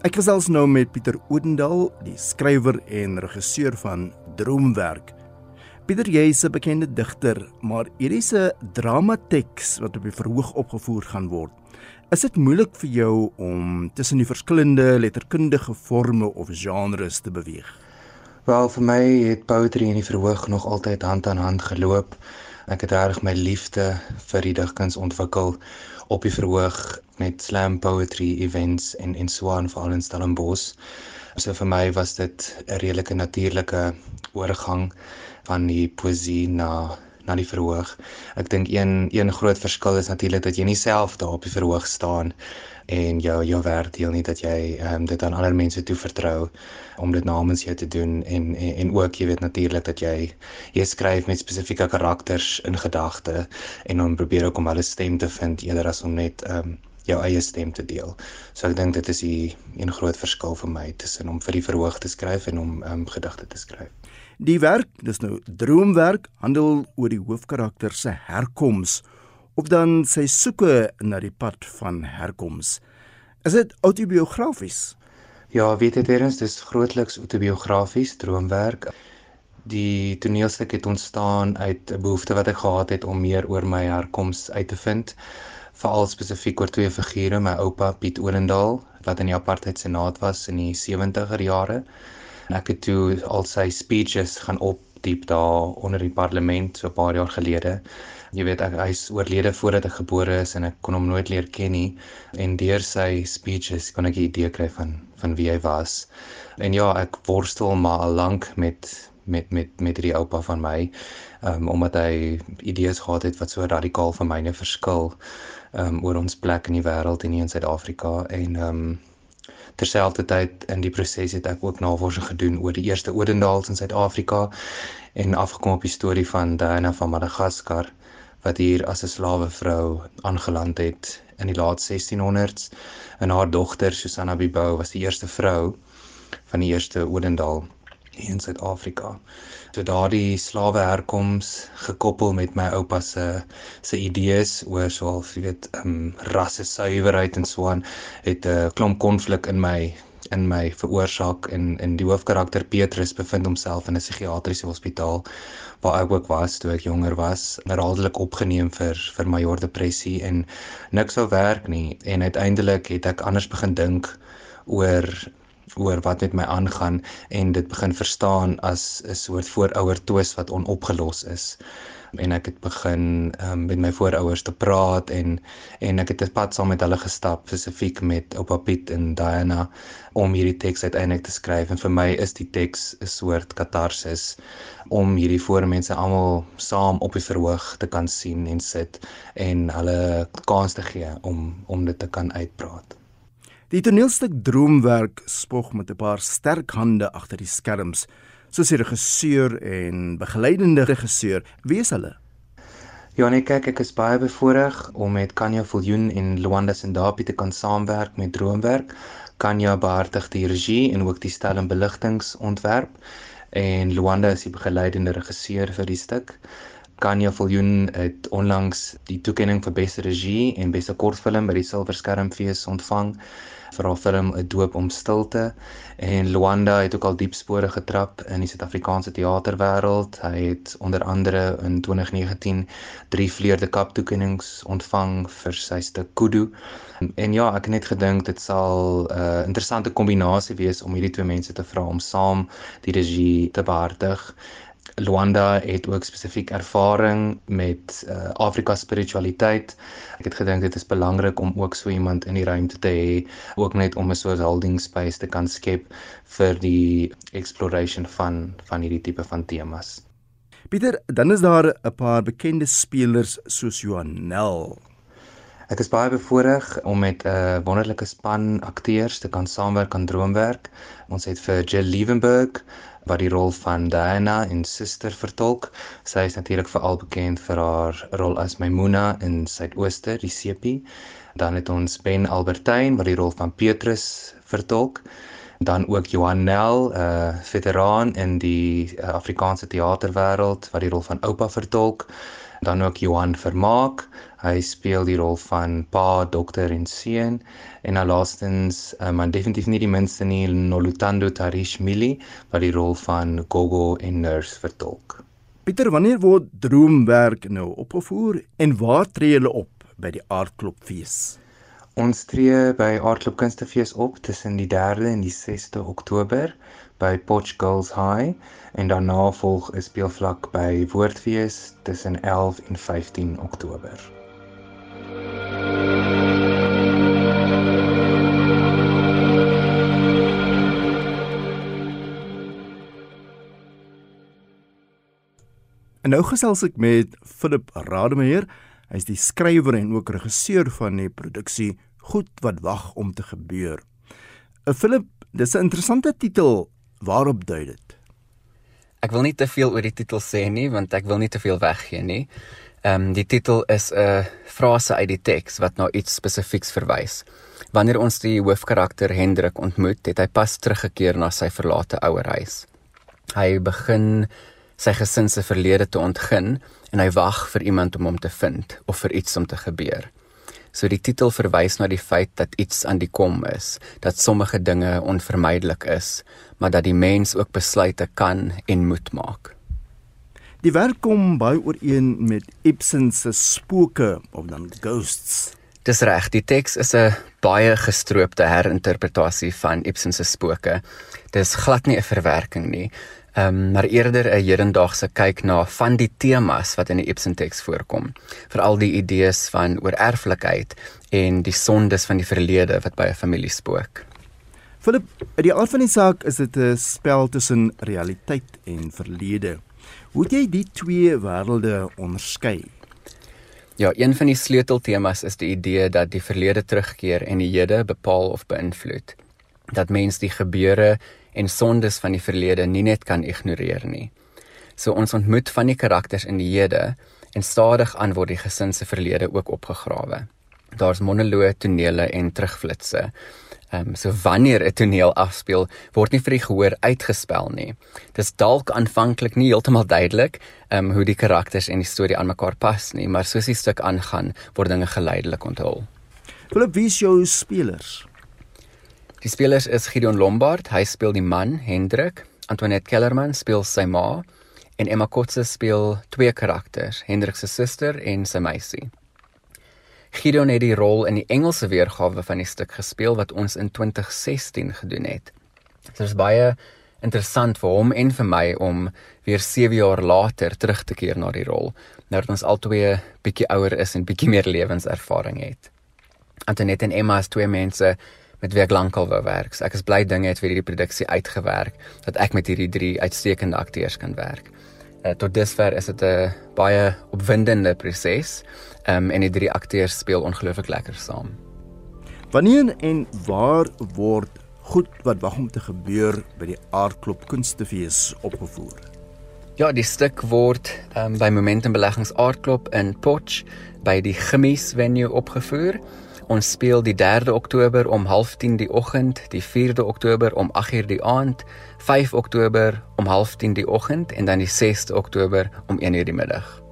Ek gesels nou met Pieter Odendaal, die skrywer en regisseur van Droomwerk. Pieter, jy is 'n bekende digter, maar hierdie is 'n dramateks wat op die verhoog opgevoer gaan word. Is dit moeilik vir jou om tussen die verskillende letterkundige forme of genres te beweeg? Wel, vir my het poetry in die verhoog nog altyd hand aan hand geloop. Ek het reg my liefde vir die digkuns ontwikkel op die verhoog met slam poetry events en en swaan veral in Stellenbosch. So vir my was dit 'n redelike natuurlike oorgang van die poesie na na die verhoog. Ek dink een een groot verskil is natuurlik dat jy nie self daar op die verhoog staan en jou jou werk deel nie dat jy ehm um, dit aan ander mense toe vertrou om dit namens jou te doen en en, en ook jy weet natuurlik dat jy jy skryf met spesifieke karakters in gedagte en dan probeer ook om hulle stem te vind eerder as om net ehm um, jou eie stem te deel. So ek dink dit is 'n een groot verskil vir my tussen om vir die verhoog te skryf en om um, gedigte te skryf. Die werk, dis nou droomwerk, handel oor die hoofkarakter se herkoms of dan sy soeke na die pad van herkoms. Is dit autobiografies? Ja, weet jy terwyl dis grootliks autobiografies, droomwerk. Die toneelstuk het ontstaan uit 'n behoefte wat ek gehad het om meer oor my herkoms uit te vind, veral spesifiek oor twee figure, my oupa Piet Olendaal wat in die apartheid senaat was in die 70er jare. En ek het toe al sy speeches gaan opdiep daar onder die parlement so 'n paar jaar gelede. Jy weet ek hy's oorlede voordat ek gebore is en ek kon hom nooit leer ken nie. En deur sy speeches kon ek 'n idee kry van van wie hy was. En ja, ek worstel maar al lank met met met met hierdie oupa van my um, omdat hy idees gehad het wat so radikaal van myne verskil um, oor ons plek in die wêreld en in Suid-Afrika. En um, terselfdertyd in die proses het ek ook navorsing gedoen oor die eerste Odendaals in Suid-Afrika en afgekom op die storie van Diana van Madagaskar wat hier as 'n slawe vrou aangeland het in die laat 1600s en haar dogter Susanna Bibou was die eerste vrou van die eerste Odendaal in Suid-Afrika. So daardie slawe herkoms gekoppel met my oupa se se idees oor soos jy weet, ehm um, rasse suiwerheid en so aan het 'n klomp konflik in my in my veroorsaak en in die hoofkarakter Petrus bevind homself in 'n psigiatriese hospitaal waar ek ook was toe ek jonger was, herhaaldelik opgeneem vir vir major depressie en niks sou werk nie en uiteindelik het ek anders begin dink oor oor wat met my aangaan en dit begin verstaan as 'n soort voorouer twis wat onopgelos is en ek het begin um, met my voorouers te praat en en ek het 'n pad saam met hulle gestap spesifiek met Oupa Piet en Diana om hierdie teks uiteindelik te skryf en vir my is die teks 'n soort katarsis om hierdie voormense almal saam op die verhoog te kan sien en sit en hulle kans te gee om om dit te kan uitpraat. Die toneelstuk Droomwerk spog met 'n paar sterk hande agter die skerms soos die regisseur en begeleidende regisseur. Wie is hulle? Ja nee, kyk, ek is baie bevoorreg om met Kanya Viljoen en Luanda Sendapi te kan saamwerk met Droomwerk. Kanya behartig die regie en ook die stel en beligtingontwerp en Luanda is die begeleidende regisseur vir die stuk. Kanya Viljoen het onlangs die toekenning vir beste regie en beste kortfilm by die Silver Skermfees ontvang vir haar film 'n doop om stilte en Luanda het ook al diep spore getrap in die Suid-Afrikaanse teaterwêreld. Hy het onder andere in 2019 drie vleurde kap toekennings ontvang vir sy stuk Kudu. En ja, ek het net gedink dit sal 'n uh, interessante kombinasie wees om hierdie twee mense te vra om saam die regie te behartig. Luanda het ook spesifiek ervaring met uh, Afrika spiritualiteit. Ek het gedink dit is belangrik om ook so iemand in die ruimte te hê, ook net om 'n soort holding space te kan skep vir die exploration van van hierdie tipe van temas. Pieter, dan is daar 'n paar bekende spelers soos Johanel. Ek is baie bevoorreg om met 'n uh, wonderlike span akteurs te kan saamwerk aan Droomwerk. Ons het vir Jill Liebenberg wat die rol van Diana en Suster vertolk. Sy is natuurlik veral bekend vir haar rol as Maimuna in Suidooster, die sepie. Dan het ons Ben Albertyn wat die rol van Petrus vertolk. Dan ook Johan Nel, 'n uh, veteraan in die uh, Afrikaanse teaterwêreld wat die rol van oupa vertolk. Dan ook Johan Vermaak. Hy speel die rol van pa, dokter en seun. En dan laastens, uh, maar definitief nie die minste nie, Nolutando Tarish Mili wat die rol van Gogo en Nurse vertolk. Pieter, wanneer word Droomwerk nou opgevoer en waar tree julle op by die Aardklopfees? Ons tree by Aardklop Kunstefees op tussen die 3de en die 6de Oktober by Potch Girls High en daarna volg 'n speelvlak by Woordfees tussen 11 en 15 Oktober. En nou gesels ek met Philip Rademeier. Hy's die skrywer en ook regisseur van die produksie Goed wat wag om te gebeur. 'n Philip, dis 'n interessante titel. Waarop dui dit? Ek wil nie te veel oor die titel sê nie, want ek wil nie te veel weggee nie. Ehm um, die titel is 'n frase uit die teks wat na iets spesifieks verwys. Wanneer ons die hoofkarakter Hendrik ontmoet, het hy pas teruggekeer na sy verlate ouerhuis. Hy begin sy gesin se verlede te ontgin en hy wag vir iemand om hom te vind of vir iets om te gebeur. So die titel verwys na die feit dat iets aan die kom is, dat sommige dinge onvermydelik is, maar dat die mens ook besluite kan en moet maak. Die werk kom baie ooreen met Ibsen se spooke of dan ghosts. Dis reg, die teks is 'n baie gestroopte herinterpretasie van Ibsen se spooke. Dis glad nie 'n verwerking nie, Ehm um, maar eerder 'n hedendaagse kyk na van die temas wat in die Ibsen teks voorkom. Veral die idees van oor erflikheid en die sondes van die verlede wat by 'n familie spook. Philip, uit die aard van die saak is dit 'n spel tussen realiteit en verlede. Hoe jy die twee wêrelde onderskei? Ja, een van die sleuteltemas is die idee dat die verlede terugkeer en die hede bepaal of beïnvloed. Dat mens die gebeure en sondes van die verlede nie net kan ignoreer nie. So ons ontmoet van die karakters in die hede en stadig aan word die gesin se verlede ook opgegrawe. Daar's monoloë, tonele en terugflitsse. Ehm um, so wanneer 'n toneel afspeel, word nie vir die gehoor uitgespel nie. Dis dalk aanvanklik nie heeltemal duidelik ehm um, hoe die karakters en die storie aan mekaar pas nie, maar soos die stuk aangaan, word dinge geleidelik onthul. Philip, wie is jou spelers? Die spelers is Gideon Lombard, hy speel die man Hendrik, Antoinette Kellerman speel sy ma en Emma Kotse speel twee karakters, Hendrik se suster en sy meisie. Gideon het die rol in die Engelse weergawe van die stuk gespeel wat ons in 2016 gedoen het. Dit is baie interessant vir hom en vir my om weer 7 jaar later terug te keer na die rol, nou dat ons albei bietjie ouer is en bietjie meer lewenservaring het. Antoinette en Emma is twee mense met wie ek lankal wou werk. So ek is bly dinge het vir hierdie produksie uitgewerk dat ek met hierdie drie uitstekende akteurs kan werk. Uh, tot dusver is dit 'n baie opwindende proses. Ehm um, en die drie akteurs speel ongelooflik lekker saam. Wanneer en waar word goed wat wag om te gebeur by die Aardklop Kunstefees opgevoer? Ja, die stuk word ehm um, by Momentum Beleggings Aardklop in Potch by die Gemies venue opgevoer. Ons speel die 3de Oktober om 0.30 die oggend, die 4de Oktober om 8:00 die aand, 5 Oktober om 0.30 die oggend en dan die 6de Oktober om 1:00 die middag.